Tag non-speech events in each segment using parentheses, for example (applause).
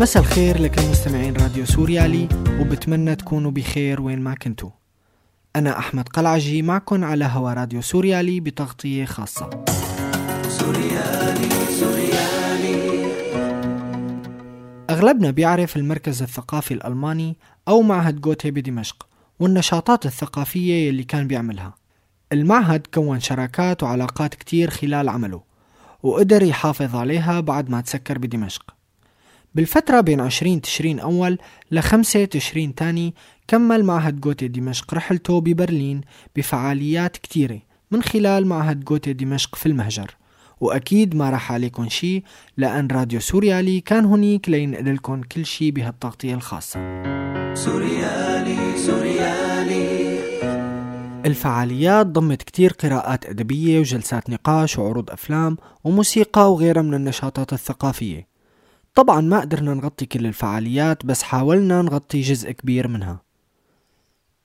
مساء الخير لكل مستمعين راديو سوريالي وبتمنى تكونوا بخير وين ما كنتوا. أنا أحمد قلعجي معكم على هوا راديو سوريالي بتغطية خاصة. سوريالي سوريالي أغلبنا بيعرف المركز الثقافي الألماني أو معهد جوتي بدمشق والنشاطات الثقافية يلي كان بيعملها. المعهد كون شراكات وعلاقات كتير خلال عمله وقدر يحافظ عليها بعد ما تسكر بدمشق. بالفترة بين 20 تشرين أول لخمسة تشرين تاني كمل معهد جوتي دمشق رحلته ببرلين بفعاليات كتيرة من خلال معهد جوتي دمشق في المهجر. وأكيد ما راح عليكم شي لأن راديو سوريالي كان هنيك لينقل لكم كل شي بهالتغطية الخاصة. سوريالي سوريالي. الفعاليات ضمت كتير قراءات أدبية وجلسات نقاش وعروض أفلام وموسيقى وغيرها من النشاطات الثقافية. طبعا ما قدرنا نغطي كل الفعاليات بس حاولنا نغطي جزء كبير منها.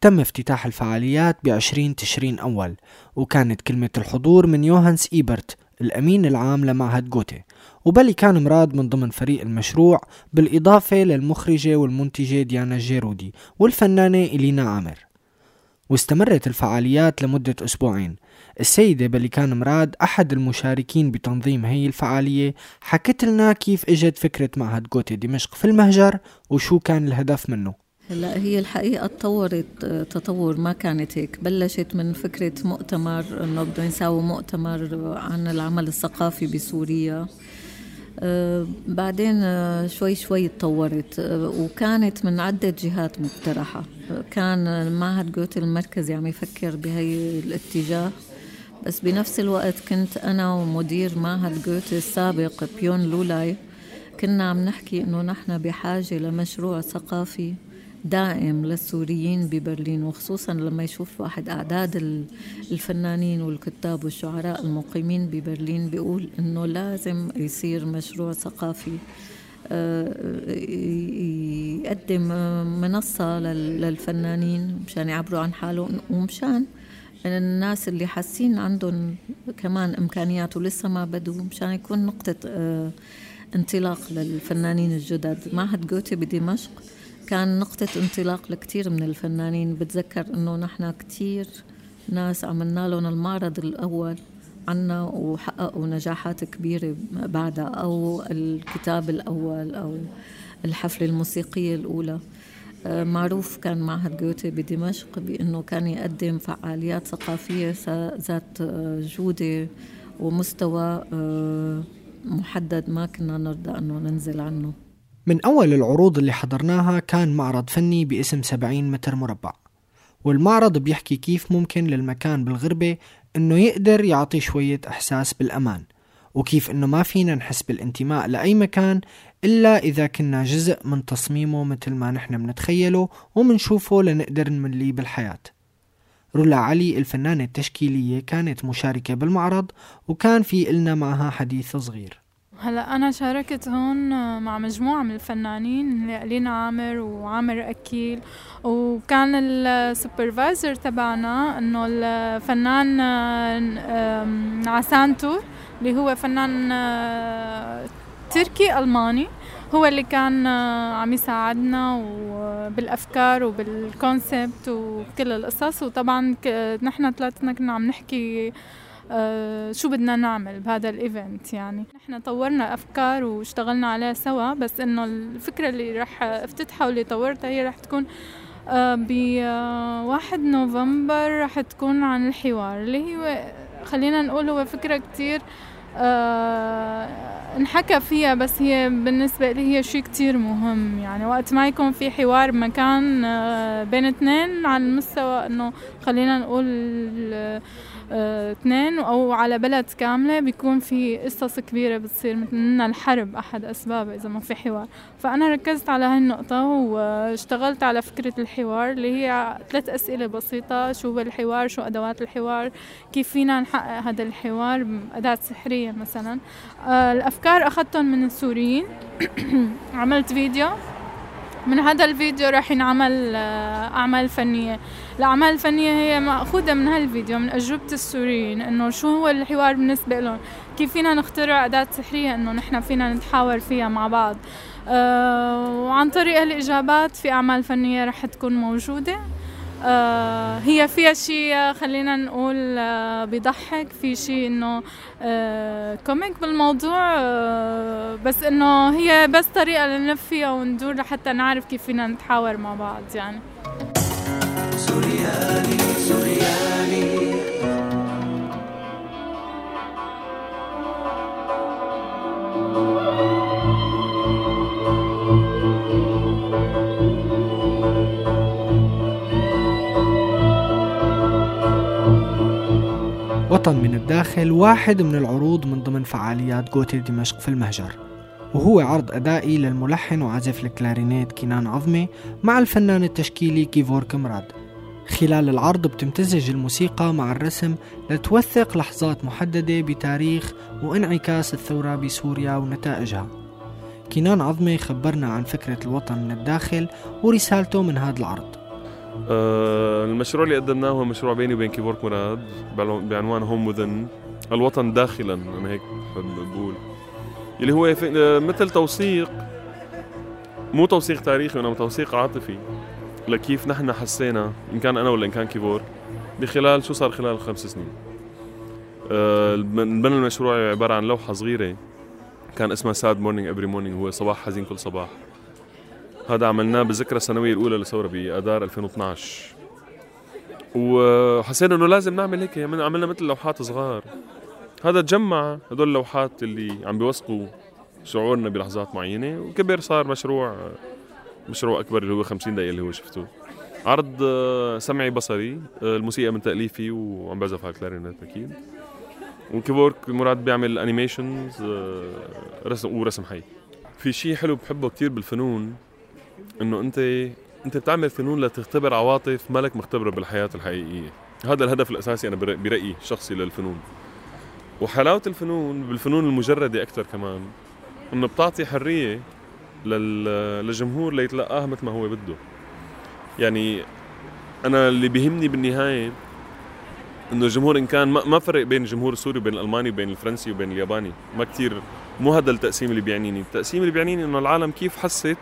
تم افتتاح الفعاليات بعشرين تشرين أول وكانت كلمة الحضور من يوهانس إيبرت الأمين العام لمعهد جوتي وبلي كان مراد من ضمن فريق المشروع بالإضافة للمخرجة والمنتجة ديانا الجيرودي والفنانة إلينا عامر. واستمرت الفعاليات لمدة أسبوعين السيدة بليكان مراد أحد المشاركين بتنظيم هي الفعالية. حكت لنا كيف إجت فكرة معهد جوتي دمشق في المهجر وشو كان الهدف منه. هلا هي الحقيقة تطورت تطور ما كانت هيك. بلشت من فكرة مؤتمر إنه بدنا نساوي مؤتمر عن العمل الثقافي بسوريا. آه بعدين آه شوي شوي تطورت. آه وكانت من عدة جهات مقترحة. كان معهد جوتي المركزي عم يفكر بهي الاتجاه. بس بنفس الوقت كنت أنا ومدير معهد جوتي السابق بيون لولاي كنا عم نحكي إنه نحن بحاجة لمشروع ثقافي دائم للسوريين ببرلين وخصوصا لما يشوف واحد أعداد الفنانين والكتاب والشعراء المقيمين ببرلين بيقول إنه لازم يصير مشروع ثقافي يقدم منصة للفنانين مشان يعبروا عن حالهم ومشان الناس اللي حاسين عندهم كمان إمكانيات ولسه ما بدوا مشان يكون نقطة انطلاق للفنانين الجدد. معهد جوتي بدمشق كان نقطة انطلاق لكتير من الفنانين. بتذكر إنه نحن كتير ناس عملنا لهم المعرض الأول عنا وحققوا نجاحات كبيرة بعدها أو الكتاب الأول أو الحفلة الموسيقية الأولى. معروف كان معهد جوتي بدمشق بأنه كان يقدم فعاليات ثقافية ذات جودة ومستوى محدد ما كنا نرضى أنه ننزل عنه. من أول العروض اللي حضرناها كان معرض فني باسم 70 متر مربع. والمعرض بيحكي كيف ممكن للمكان بالغربة إنه يقدر يعطي شوية إحساس بالأمان وكيف إنه ما فينا نحس بالانتماء لأي مكان إلا إذا كنا جزء من تصميمه مثل ما نحن بنتخيله ومنشوفه لنقدر نمليه بالحياة. رولا علي الفنانة التشكيلية كانت مشاركة بالمعرض وكان في إلنا معها حديث صغير. هلا أنا شاركت هون مع مجموعة من الفنانين لينا عامر وعامر أكيل وكان السوبرفايزر تبعنا إنه الفنان عسانتو اللي هو فنان تركي ألماني. هو اللي كان عم يساعدنا بالأفكار وبال concept وكل القصص. وطبعا نحن ثلاثتنا كنا عم نحكي آه شو بدنا نعمل بهذا ال event يعني. نحن طورنا أفكار واشتغلنا عليها سوا بس إنه الفكرة اللي رح افتتحها واللي طورتها هي رح تكون آه ب آه واحد نوفمبر رح تكون عن الحوار اللي هو خلينا نقول هو فكرة كتير آه انحكى فيها بس هي بالنسبة لي هي شيء كتير مهم. يعني وقت ما يكون في حوار بمكان آه بين اثنين على المستوى إنه خلينا نقول آه اثنين أو على بلد كاملة بيكون في قصص كبيرة بتصير مثل الحرب أحد أسبابها إذا ما في حوار. فأنا ركزت على هاي النقطه واشتغلت على فكرة الحوار اللي هي ثلاث أسئلة بسيطة شو هو الحوار شو أدوات الحوار كيف فينا نحقق هذا الحوار بأداة سحرية مثلا. الأفكار أخذتهم من السوريين. (coughs) عملت فيديو. من هذا الفيديو راح ينعمل أعمال فنية. الأعمال الفنية هي مأخوذة من هالفيديو من أجوبة السوريين إنه شو هو الحوار بالنسبة لهم؟ كيف فينا نخترع أداة سحرية إنه نحن فينا نتحاور فيها مع بعض؟ آه، وعن طريق هالإجابات في أعمال فنية رح تكون موجودة. آه، هي فيها شيء خلينا نقول آه، بيضحك. في شيء إنه كوميك بالموضوع بس إنه هي بس طريقة لنلف فيها وندور لحتى نعرف كيف فينا نتحاور مع بعض يعني. وطن من الداخل واحد من العروض من ضمن فعاليات غوته دمشق في المهجر. وهو عرض أدائي للملحن وعازف الكلارينيت كنان العظمة مع الفنان التشكيلي كيفورك مراد خلال العرض بتمتزج الموسيقى مع الرسم لتوثق لحظات محددة بتاريخ وانعكاس الثورة بسوريا ونتائجها. كنان العظمة خبرنا عن فكرة الوطن من الداخل ورسالته من هذا العرض. آه المشروع اللي قدمناه هو مشروع بيني وبين كيفورك مراد بعنوان home within الوطن داخلا أنا هيك بقول. اللي هو آه، مثل توثيق مو توثيق تاريخي وانما توثيق عاطفي. لكيف نحن حسينا إن كان أنا ولا إن كان كيفورك بخلال شو صار خلال الخمس سنين؟ آه بنى المشروع عبارة عن لوحة صغيرة كان اسمها sad morning every morning هو صباح حزين كل صباح. هذا عملناه بالذكرى السنوية الأولى للثورة بآذار 2012 وحسينا إنه لازم نعمل هيك عملنا مثل لوحات صغار. هذا تجمع هدول اللوحات اللي عم بيوثقوا شعورنا بلحظات معينة وكبر صار مشروع مشروع أكبر اللي هو 50 دقيقة اللي هو شفته. عرض سمعي بصري الموسيقى من تأليفي وعم بعزف على الكلارينيت أكيد. وكيفورك مراد بيعمل animations رسم ورسم حي. في شيء حلو بحبه كتير بالفنون إنه أنت أنت بتعمل فنون لتختبر عواطف مالك مختبرة بالحياة الحقيقية. هذا الهدف الأساسي أنا برأيي شخصي للفنون. وحلاوة الفنون بالفنون المجردة أكثر كمان إنه بتعطي حرية للجمهور ليتلقاها مثل ما هو بده. يعني أنا اللي بيهمني بالنهاية إنه الجمهور إن كان ما فرق بين الجمهور السوري وبين الألماني وبين الفرنسي وبين الياباني. ما كتير مو هذا التقسيم اللي بيعنيني. التقسيم اللي بيعنيني إنه العالم كيف حست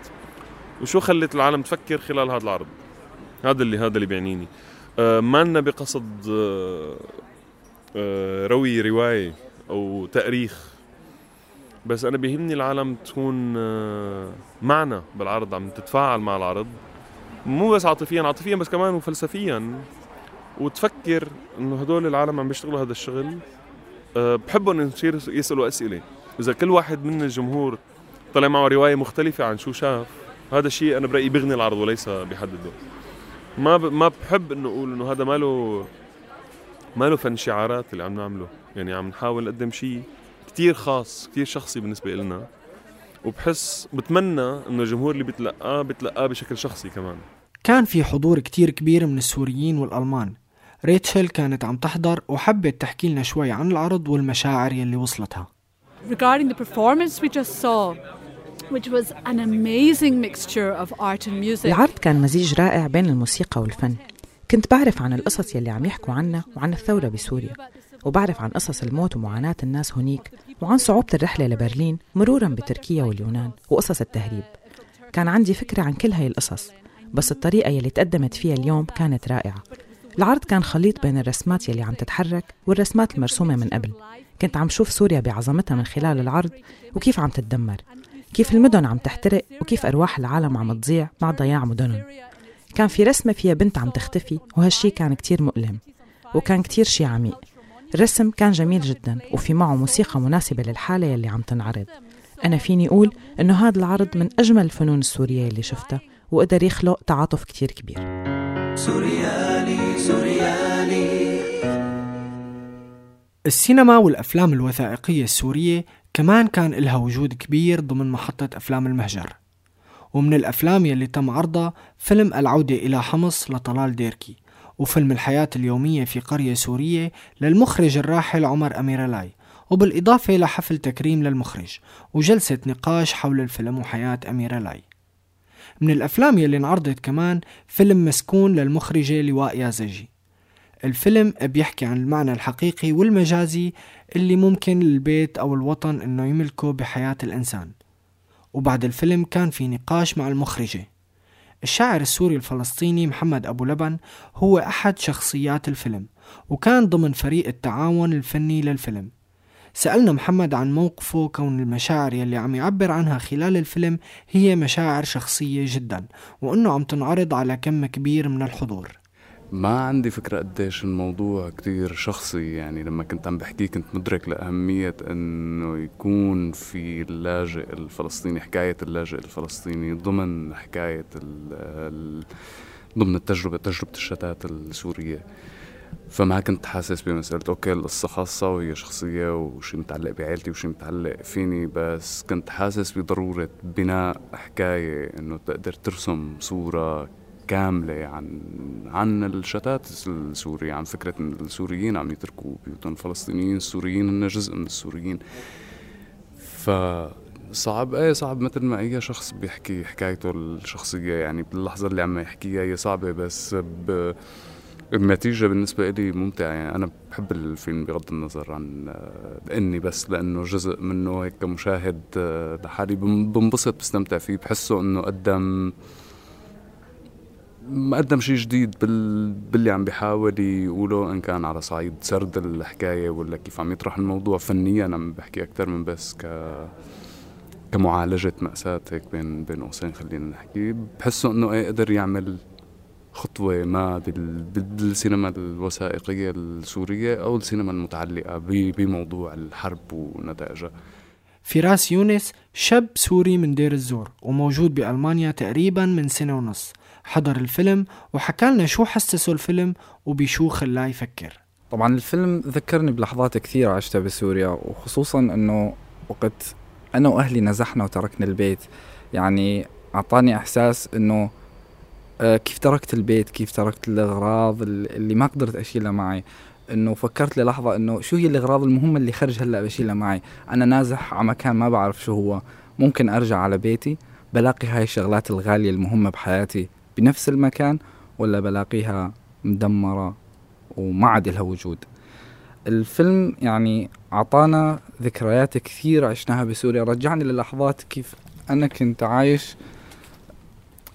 وشو خلت العالم تفكر خلال هذا العرض. هذا اللي هذا اللي بيعنيني. آه ما لنا بقصد آه آه روي رواية أو تأريخ بس أنا بيهمني العالم تكون آه معنا بالعرض عم تتفاعل مع العرض. مو بس عاطفيا عاطفيا بس كمان وفلسفيا. وتفكر إنه هدول العالم عم بيشتغلوا هذا الشغل. أه بحبهم يصير يسألوا أسئلة. إذا كل واحد من الجمهور طلع معه رواية مختلفة عن شو شاف هذا الشيء أنا برأيي بغني العرض وليس بحدده ما ب... ما بحب إنه أقول إنه هذا ماله ماله فن شعارات اللي عم نعمله. يعني عم نحاول نقدم شيء كتير خاص كتير شخصي بالنسبة لنا وبحس بتمنى إنه الجمهور اللي بتلقاه بتلقاه بشكل شخصي كمان. كان في حضور كتير كبير من السوريين والألمان. ريتشل كانت عم تحضر وحبت تحكي لنا شوي عن العرض والمشاعر يلي وصلتها. Regarding the performance we just saw, which was an amazing mixture of art and music. العرض كان مزيج رائع بين الموسيقى والفن. كنت بعرف عن القصص يلي عم يحكوا عنها وعن الثورة بسوريا. وبعرف عن قصص الموت ومعاناة الناس هنيك وعن صعوبة الرحلة لبرلين مرورا بتركيا واليونان وقصص التهريب. كان عندي فكرة عن كل هاي القصص بس الطريقة يلي تقدمت فيها اليوم كانت رائعة. العرض كان خليط بين الرسمات يلي عم تتحرك والرسمات المرسومة من قبل. كنت عم شوف سوريا بعظمتها من خلال العرض وكيف عم تتدمر كيف المدن عم تحترق وكيف أرواح العالم عم تضيع مع ضياع مدنهم. كان في رسمة فيها بنت عم تختفي وهالشي كان كتير مؤلم وكان كتير شي عميق. الرسم كان جميل جدا وفي معه موسيقى مناسبة للحالة يلي عم تنعرض. أنا فيني أقول إنه هذا العرض من أجمل الفنون السورية اللي شفتها وقدر يخلق تعاطف كتير كبير. سوريالي سوريالي. السينما والأفلام الوثائقية السورية كمان كان إلها وجود كبير ضمن محطة أفلام المهجر. ومن الأفلام يلي تم عرضها فيلم العودة إلى حمص لطلال ديركي. وفيلم الحياة اليومية في قرية سورية للمخرج الراحل عمر أميرلاي وبالإضافة لحفل تكريم للمخرج وجلسة نقاش حول الفيلم وحياة أميرلاي. من الأفلام يلي انعرضت كمان فيلم مسكون للمخرجة لواء يازجي. الفيلم بيحكي عن المعنى الحقيقي والمجازي اللي ممكن للبيت أو الوطن إنه يملكه بحياة الإنسان. وبعد الفيلم كان في نقاش مع المخرجة. الشاعر السوري الفلسطيني محمد أبو لبن هو أحد شخصيات الفيلم وكان ضمن فريق التعاون الفني للفيلم. سألنا محمد عن موقفه كون المشاعر يلي عم يعبر عنها خلال الفيلم هي مشاعر شخصية جدا وأنه عم تنعرض على كم كبير من الحضور. ما عندي فكرة قديش الموضوع كتير شخصي يعني لما كنت عم بحكيه كنت مدرك لأهمية أنه يكون في اللاجئ الفلسطيني حكاية اللاجئ الفلسطيني ضمن حكاية ال ضمن التجربة تجربة الشتات السورية. فما كنت حاسس بمسألة أوكي القصة خاصة وهي شخصية وشي متعلق بعائلتي وشي متعلق فيني بس كنت حاسس بضرورة بناء حكاية إنه تقدر ترسم صورة كاملة عن عن الشتات السوري عن فكرة إن السوريين عم يتركوا بيوتهم الفلسطينيين السوريين هن جزء من السوريين. ف صعب إيه صعب مثل ما أي شخص بيحكي حكايته الشخصية يعني باللحظة اللي عم يحكيها هي صعبة بس ب... النتيجة بالنسبة لي ممتعة. يعني أنا بحب الفيلم بغض النظر عن آه، إني بس لأنه جزء منه هيك كمشاهد آه، لحالي بنبسط بستمتع فيه بحسه إنه قدم قدم شيء جديد بال... باللي عم بيحاول يقوله إن كان على صعيد سرد الحكاية ولا كيف عم يطرح الموضوع. فنيا عم بحكي أكثر من بس ك كمعالجة مأساة هيك بين بين قوسين خلينا نحكي. بحسه إنه إيه قدر يعمل خطوة ما بالسينما الوثائقية السورية أو السينما المتعلقة بموضوع الحرب ونتائجها. فراس يونس شاب سوري من دير الزور وموجود بألمانيا تقريبا من سنة ونص. حضر الفيلم وحكى لنا شو حسسه الفيلم وبشو خلاه يفكر. طبعا الفيلم ذكرني بلحظات كثيرة عشتها بسوريا وخصوصا إنه وقت أنا وأهلي نزحنا وتركنا البيت يعني أعطاني إحساس إنه آه، كيف تركت البيت كيف تركت الأغراض اللي ما قدرت أشيلها معي. إنه فكرت للحظة إنه شو هي الأغراض المهمة اللي خرج هلأ بشيلها معي. أنا نازح على مكان ما بعرف شو هو ممكن أرجع على بيتي بلاقي هاي الشغلات الغالية المهمة بحياتي. بنفس المكان ولا بلاقيها مدمرة وما عاد لها وجود؟ الفيلم يعني أعطانا ذكريات كثير عشناها بسوريا. رجعني للحظات كيف أنا كنت عايش.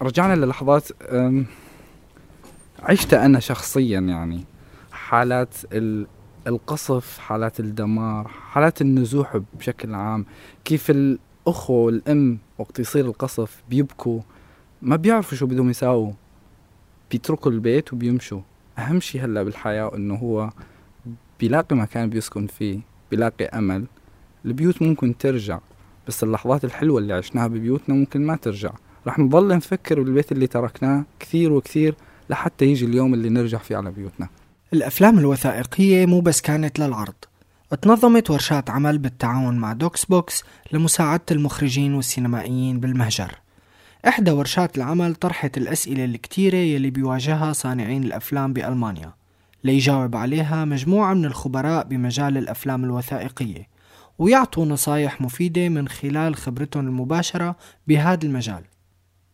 رجعنا للحظات عشتها أنا شخصيا يعني. حالات القصف حالات الدمار حالات النزوح بشكل عام. كيف الأخوة والأم وقت يصير القصف بيبكوا. ما بيعرفوا شو بدهم يساووا. بيتركوا البيت وبيمشوا. أهم شي هلأ بالحياة إنه هو بيلاقي مكان بيسكن فيه بيلاقي أمل. البيوت ممكن ترجع بس اللحظات الحلوة اللي عشناها ببيوتنا ممكن ما ترجع. رح نضل نفكر بالبيت اللي تركناه كثير وكثير لحتى يجي اليوم اللي نرجع فيه على بيوتنا. الأفلام الوثائقية مو بس كانت للعرض. اتنظمت ورشات عمل بالتعاون مع دوكس بوكس لمساعدة المخرجين والسينمائيين بالمهجر. إحدى ورشات العمل طرحت الأسئلة الكتيرة يلي بيواجهها صانعين الأفلام بألمانيا. ليجاوب عليها مجموعة من الخبراء بمجال الأفلام الوثائقية ويعطوا نصايح مفيدة من خلال خبرتهم المباشرة بهذا المجال.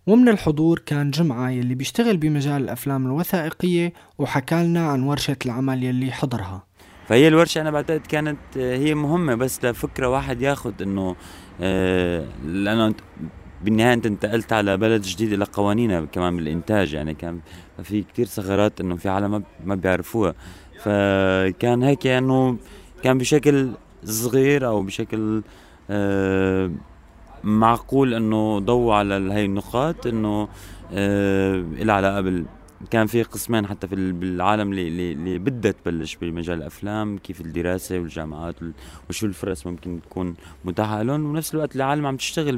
ومن الحضور كان جمعة يلي بيشتغل بمجال الأفلام الوثائقية وحكى لنا عن ورشة العمل يلي حضرها. فهي الورشة أنا بعتقد كانت هي مهمة بس لفكرة واحد ياخد إنه آه لأنه بالنهاية أنت انتقلت على بلد جديد إلى قوانينها كمان بالإنتاج يعني كان في كتير ثغرات إنه في عالم ما بيعرفوها. فكان هيك إنه كان بشكل صغير أو بشكل آه معقول إنه ضووا على هاي النقاط إنه آه لها علاقة بال كان في قسمين حتى في بالعالم اللي, اللي بدها تبلش بمجال الأفلام كيف الدراسة والجامعات وشو الفرص ممكن تكون متاحة لهم. ونفس الوقت العالم عم تشتغل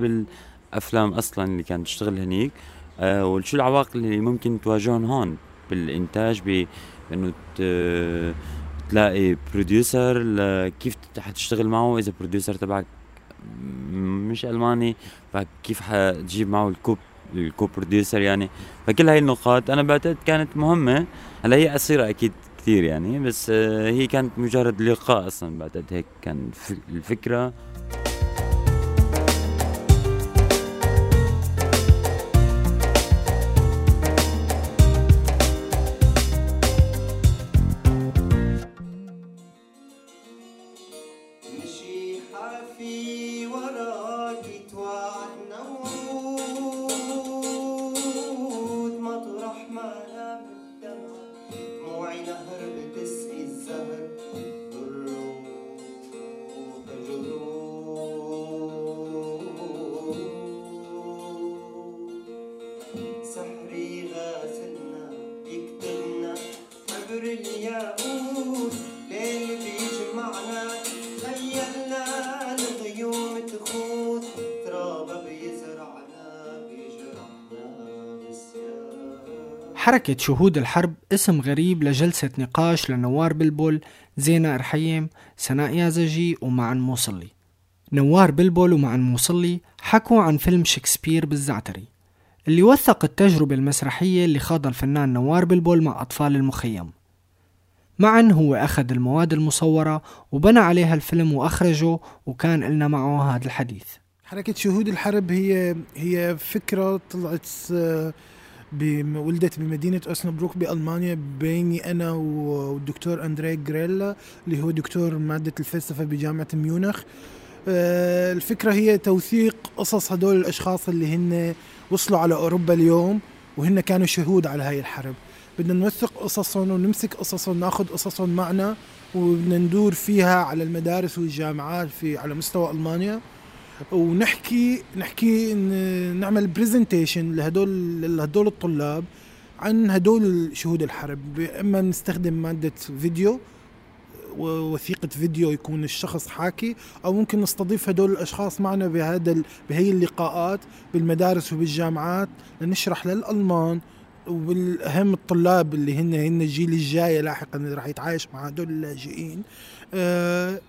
بالافلام أصلا اللي كانت تشتغل هنيك آه وشو العواقب اللي ممكن تواجههم هون؟ بالإنتاج بإنه تلاقي producer كيف حتشتغل معه؟ إذا producer تبعك مش ألماني فكيف حتجيب معه الكو ال co-producer يعني؟ فكل هاي النقاط أنا بعتقد كانت مهمة. هلأ هي قصيرة أكيد كثير يعني بس آه، هي كانت مجرد لقاء أصلا بعتقد. هيك كان الفكرة. حركة شهود الحرب اسم غريب لجلسة نقاش لنوار بلبل زينة إرحيم سناء يازجي ومعن موصلي. نوار بلبل ومعن موصلي حكوا عن فيلم شكسبير بالزعتري. اللي وثق التجربة المسرحية اللي خاضها الفنان نوار بلبل مع أطفال المخيم. معا هو أخذ المواد المصورة وبنى عليها الفيلم وأخرجه وكان لنا معه هذا الحديث. حركة شهود الحرب هي هي فكرة طلعت آه، ولدت بمدينة أوسنابروك بألمانيا بيني أنا والدكتور أندري جريلا اللي هو دكتور مادة الفلسفة بجامعة ميونخ. آه، الفكرة هي توثيق قصص هدول الأشخاص اللي هن وصلوا على أوروبا اليوم وهن كانوا شهود على هاي الحرب. بدنا نوثق قصصهم ونمسك قصصهم ناخذ قصصهم معنا وبدنا ندور فيها على المدارس والجامعات في على مستوى ألمانيا. ونحكي نحكي نعمل presentation لهدول لهدول الطلاب عن هدول شهود الحرب. إما نستخدم مادة فيديو وثيقة فيديو يكون الشخص حاكي أو ممكن نستضيف هدول الأشخاص معنا بهذا بهي اللقاءات بالمدارس وبالجامعات لنشرح للألمان وبالأهم الطلاب اللي هن هن الجيل الجاي لاحقا اللي راح يتعايش مع هدول اللاجئين.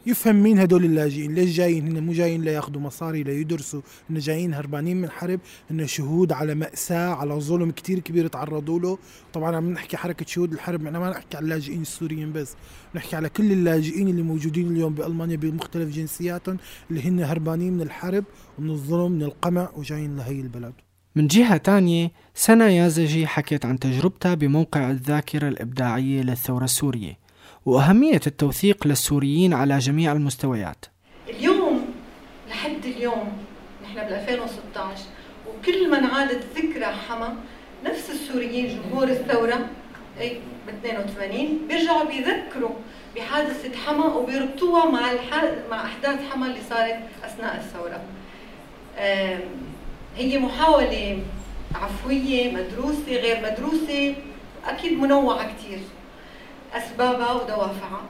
يفهم مين هدول اللاجئين؟ ليش جايين هن؟ مو جايين لياخذوا مصاري ليدرسوا. هن جايين هربانين من حرب هن شهود على مأساة على ظلم كتير كبير تعرضوا له. طبعا عم نحكي حركة شهود الحرب إحنا ما نحكي على اللاجئين السوريين بس. نحكي على كل اللاجئين اللي موجودين اليوم بألمانيا بمختلف جنسياتهم اللي هن هربانين من الحرب ومن الظلم من القمع وجايين لهي البلد. من جهة تانية سنا يازجي حكت عن تجربتها بموقع الذاكرة الإبداعية للثورة السورية. وأهمية التوثيق للسوريين على جميع المستويات اليوم لحد اليوم نحن بال 2016 وكل ما انعادت ذكرى حما نفس السوريين جمهور الثورة أي ب 82 بيرجعوا بيذكروا بحادثة حما وبيربطوها مع. مع أحداث حما اللي صارت أثناء الثورة. هي محاولة عفوية مدروسة غير مدروسة أكيد منوعة كتير أسبابها ودوافعها.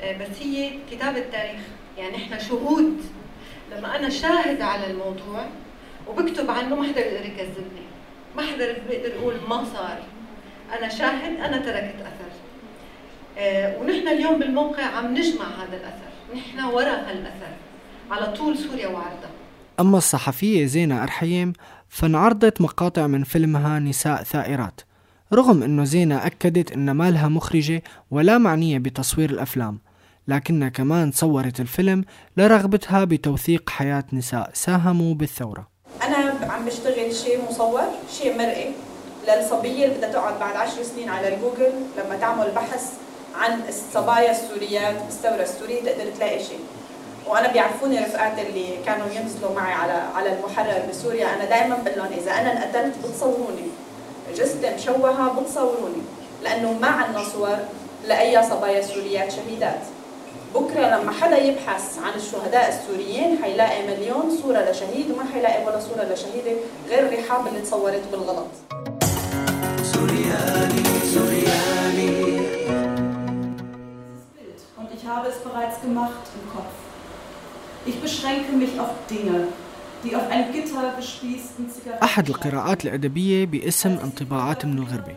آه، بس هي كتابة تاريخ يعني إحنا شهود. لما أنا شاهد على الموضوع وبكتب عنه ما حدا بيقدر يكذبني. ما حدا بيقدر يقول ما صار. أنا شاهد أنا تركت أثر. آه، ونحن اليوم بالموقع عم نجمع هذا الأثر. نحن وراء هالأثر. على طول سوريا وعرضها. أما الصحفية زينة أرحيم فانعرضت مقاطع من فيلمها نساء ثائرات. رغم أنه زينة أكدت أن ما لها مخرجة ولا معنية بتصوير الأفلام لكنها كمان صورت الفيلم لرغبتها بتوثيق حياة نساء ساهموا بالثورة. أنا عم بشتغل شيء مصور شيء مرئي للصبية اللي بدها تقعد بعد عشر سنين على الجوجل لما تعمل بحث عن الصبايا السوريات بالثوره السورية تقدر تلاقي شيء. وأنا بيعرفوني رفقاتي اللي كانوا ينزلوا معي على على المحرر بسوريا. أنا دائما بقول لهم إذا أنا انقتلت بتصوروني. جثتي مشوهه بتصوروني لأنه ما عندنا صور لأي صبايا سوريات شهيدات. بكرة لما حدا يبحث عن الشهداء السوريين حيلاقي مليون صورة لشهيد وما حيلاقي ولا صورة لشهيدة غير الرحاب اللي تصورت بالغلط. Und ich habe es bereits gemacht im Kopf. Ich beschränke mich auf Dinge, أحد القراءات الأدبية باسم انطباعات من الغربة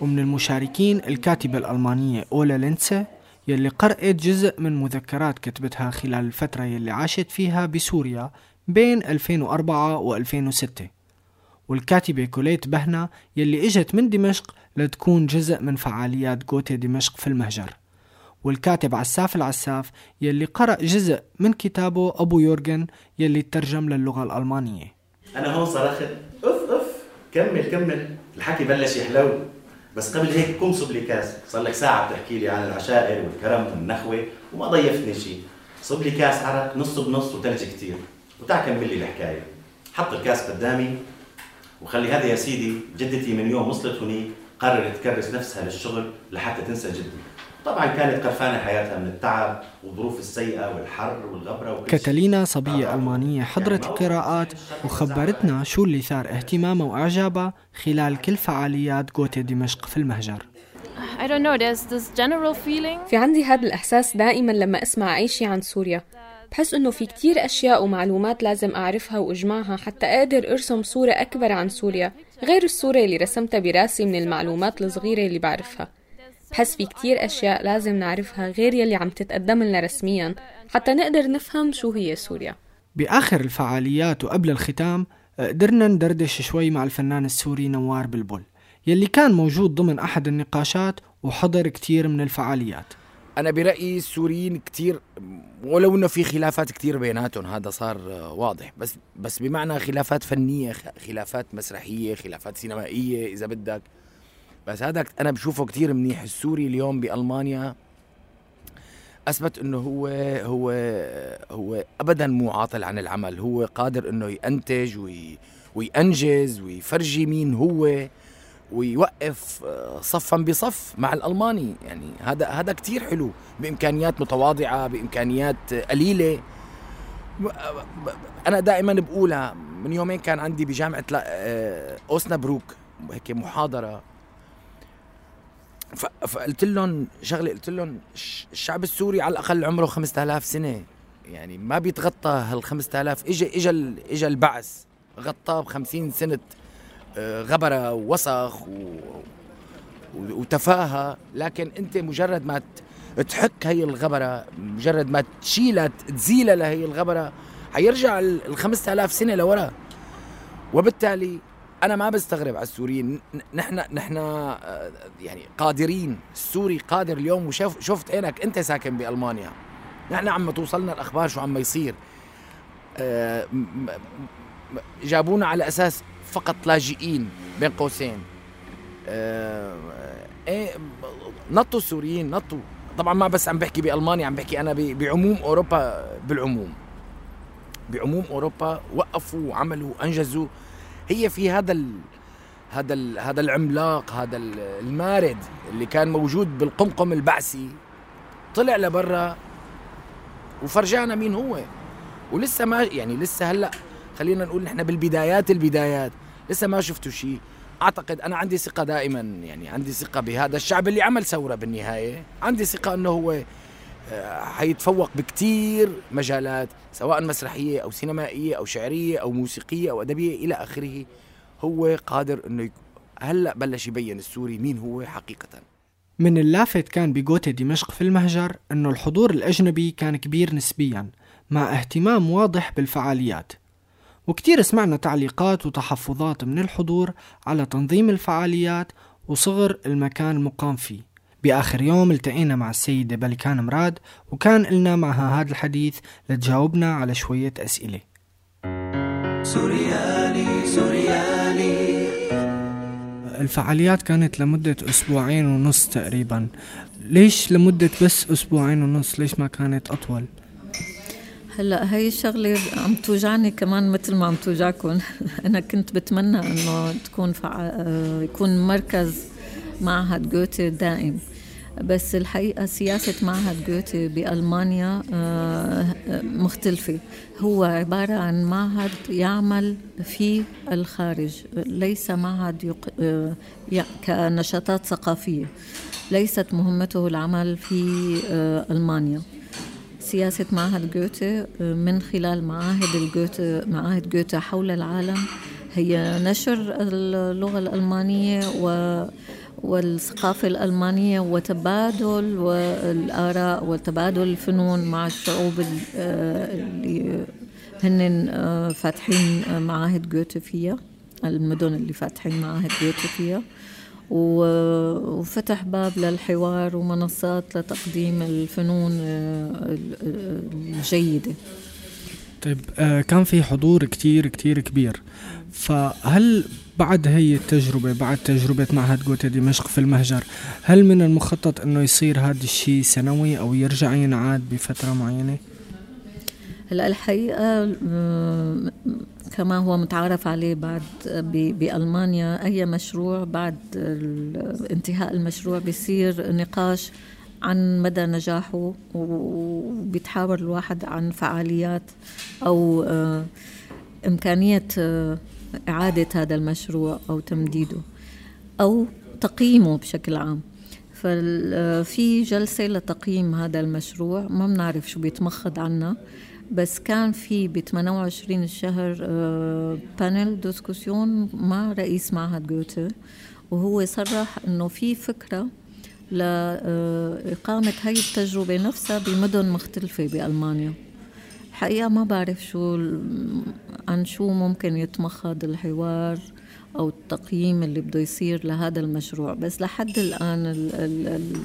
ومن المشاركين الكاتبة الألمانية أولا لينتسه يلي قرأت جزء من مذكرات كتبتها خلال الفترة يلي عاشت فيها بسوريا بين 2004 و 2006 والكاتبة كوليت بهنا يلي إجت من دمشق لتكون جزء من فعاليات جوتي دمشق في المهجر. والكاتب عساف العساف يلي قرأ جزء من كتابه أبو يورجن يلي ترجم للغة الألمانية. أنا هون صرخت أف أف كمل كمل. الحكي بلش يحلو. بس قبل هيك قوم صب لي كاس. صار لك ساعة بتحكي لي عن العشائر والكرم والنخوة وما ضيفتني شيء صب لي كاس عرق نص بنص وثلج كثير وتع كمل لي الحكاية. حط الكاس قدامي وخلي هذا يا سيدي جدتي من يوم وصلت هني قررت تكرس نفسها للشغل لحتى تنسى جدي. طبعا كانت قرفانة حياتها من التعب والظروف السيئة والحر شيء. كاتالينا صبية ألمانية حضرت القراءات وخبرتنا شو اللي ثار اهتمامها وإعجابها خلال كل فعاليات جوتي دمشق في المهجر. I don't know there's this general feeling. في عندي هذا الإحساس دائما لما أسمع أي شيء عن سوريا. بحس إنه في كتير أشياء ومعلومات لازم أعرفها وأجمعها حتى أقدر أرسم صورة أكبر عن سوريا غير الصورة اللي رسمتها براسي من المعلومات الصغيرة اللي بعرفها. بحس في كتير أشياء لازم نعرفها غير يلي عم تتقدم لنا رسميا حتى نقدر نفهم شو هي سوريا. بآخر الفعاليات وقبل الختام قدرنا ندردش شوي مع الفنان السوري نوار بلبل يلي كان موجود ضمن أحد النقاشات وحضر كتير من الفعاليات. أنا برأيي السوريين كتير ولو إنه في خلافات كتير بيناتهم هذا صار واضح. بس بس بمعنى خلافات فنية خلافات مسرحية خلافات سينمائية إذا بدك. بس هذا أنا بشوفه كتير منيح. السوري اليوم بألمانيا أثبت إنه هو هو هو ابدا مو عاطل عن العمل. هو قادر إنه ينتج وي وينجز ويفرجي مين هو ويوقف صفا بصف مع الألماني. يعني هذا هذا كثير حلو. بإمكانيات متواضعة بإمكانيات قليلة. أنا دائما بقولها من يومين كان عندي بجامعة أوسنابروك هيك محاضرة. فقلت لهم شغلة قلت لهم الشعب السوري على الأقل عمره 5000 سنة. يعني ما بيتغطى هال 5000 اجى اجى اجى البعث. غطاه ب 50 سنه غبرة ووسخ و... وتفاهة. لكن أنت مجرد ما تحك هي الغبرة مجرد ما تشيلها تزيلها لهي الغبرة حيرجع ال 5000 سنة لورا. وبالتالي أنا ما بستغرب على السوريين. نحن نحن يعني قادرين. السوري قادر اليوم. وشوف شفت عينك أنت ساكن بألمانيا. نحن عم توصلنا الأخبار شو عم يصير جابونا على أساس فقط لاجئين بين قوسين. آه إيه نطوا السوريين نطوا. طبعا ما بس عم بحكي بألمانيا عم بحكي أنا بعموم أوروبا بالعموم. بعموم أوروبا وقفوا وعملوا أنجزوا. هي في هذا ال هذا ال هذا العملاق هذا المارد اللي كان موجود بالقمقم البعثي. طلع لبرا وفرجانا مين هو. ولسه ما يعني لسه هلأ خلينا نقول نحن بالبدايات البدايات. لسه ما شفتوا شيء أعتقد أنا عندي ثقة دائما يعني عندي ثقة بهذا الشعب اللي عمل ثورة بالنهاية. عندي ثقة إنه هو حيتفوق بكتير مجالات سواء مسرحية أو سينمائية أو شعرية أو موسيقية أو أدبية إلى آخره هو قادر إنه هلأ بلش يبين السوري مين هو حقيقة. من اللافت كان بجوتي دمشق في المهجر إنه الحضور الأجنبي كان كبير نسبيا مع اهتمام واضح بالفعاليات. وكتير سمعنا تعليقات وتحفظات من الحضور على تنظيم الفعاليات وصغر المكان المقام فيه. بآخر يوم التقينا مع السيدة بلكان مراد وكان لنا معها هذا الحديث لتجاوبنا على شوية أسئلة. سوريالي سوريالي. الفعاليات كانت لمدة أسبوعين ونص تقريبا. ليش لمدة بس أسبوعين ونص؟ ليش ما كانت أطول؟ هلأ هي الشغلة عم توجعني كمان مثل ما عم توجعكم. (laughs) أنا كنت بتمنى إنه تكون فع... يكون مركز معهد جوتي دائم. بس الحقيقة سياسة معهد جوتي بألمانيا مختلفة. هو عبارة عن معهد يعمل في الخارج ليس معهد يق... كنشاطات ثقافية. ليست مهمته العمل في ألمانيا. سياسة معهد جوتي من خلال معاهد الجوتي معاهد جوتي حول العالم هي نشر اللغة الألمانية و والثقافة الألمانية وتبادل والآراء وتبادل الفنون مع الشعوب اللي هن فاتحين معاهد جوتي فيها المدن اللي فاتحين معاهد جوتي فيها وفتح باب للحوار ومنصات لتقديم الفنون الجيدة. طيب كان في حضور كتير كتير كبير. فهل بعد هي التجربة بعد تجربة معهد جوتا دمشق في المهجر هل من المخطط إنه يصير هذا الشيء سنوي أو يرجع ينعاد بفترة معينة؟ هلأ الحقيقة كما هو متعارف عليه بعد بألمانيا أي مشروع بعد انتهاء المشروع بيصير نقاش عن مدى نجاحه وبيتحاور الواحد عن فعاليات أو إمكانية إعادة هذا المشروع أو تمديده أو تقييمه بشكل عام. ففي جلسة لتقييم هذا المشروع ما بنعرف شو بيتمخض عنا بس كان في ب 28 الشهر panel discussion مع رئيس معهد جوته وهو صرح إنه في فكرة لإقامة هاي التجربة نفسها بمدن مختلفة بألمانيا. الحقيقة ما بعرف شو عن شو ممكن يتمخض الحوار أو التقييم اللي بده يصير لهذا المشروع. بس لحد الآن ال ال ال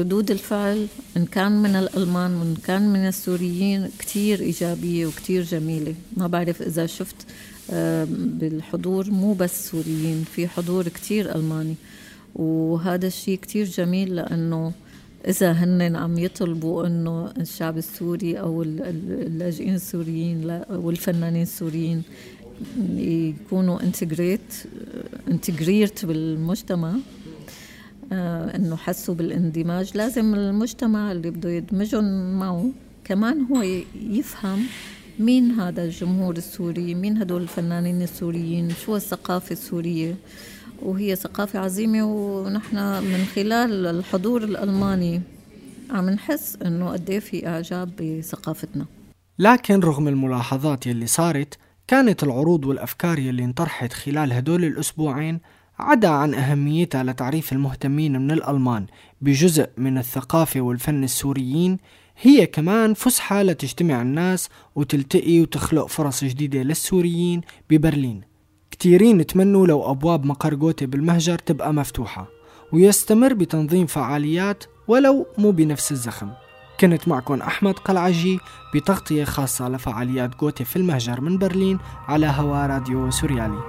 ردود الفعل إن كان من الألمان وإن كان من السوريين كتير إيجابية وكتير جميلة. ما بعرف إذا شفت بالحضور مو بس سوريين في حضور كتير ألماني. وهذا الشيء كتير جميل لأنه إذا هن عم يطلبوا إنه الشعب السوري أو اللاجئين السوريين والفنانين السوريين يكونوا انتجريت انتجريت بالمجتمع آه إنه حسوا بالإندماج. لازم المجتمع اللي بده يدمجهم معه كمان هو يفهم مين هذا الجمهور السوري مين هدول الفنانين السوريين شو الثقافة السورية. وهي ثقافة عظيمة ونحن من خلال الحضور الألماني عم نحس إنه قد إيه في إعجاب بثقافتنا. لكن رغم الملاحظات يلي صارت كانت العروض والأفكار يلي انطرحت خلال هدول الأسبوعين عدا عن أهميتها لتعريف المهتمين من الألمان بجزء من الثقافة والفن السوريين هي كمان فسحة لتجتمع الناس وتلتقي وتخلق فرص جديدة للسوريين ببرلين. كتيرين تمنوا لو أبواب مقر جوتي بالمهجر تبقى مفتوحة ويستمر بتنظيم فعاليات ولو مو بنفس الزخم. كنت معكم أحمد قلعجي بتغطية خاصة لفعاليات جوتي في المهجر من برلين على هوا راديو سوريالي.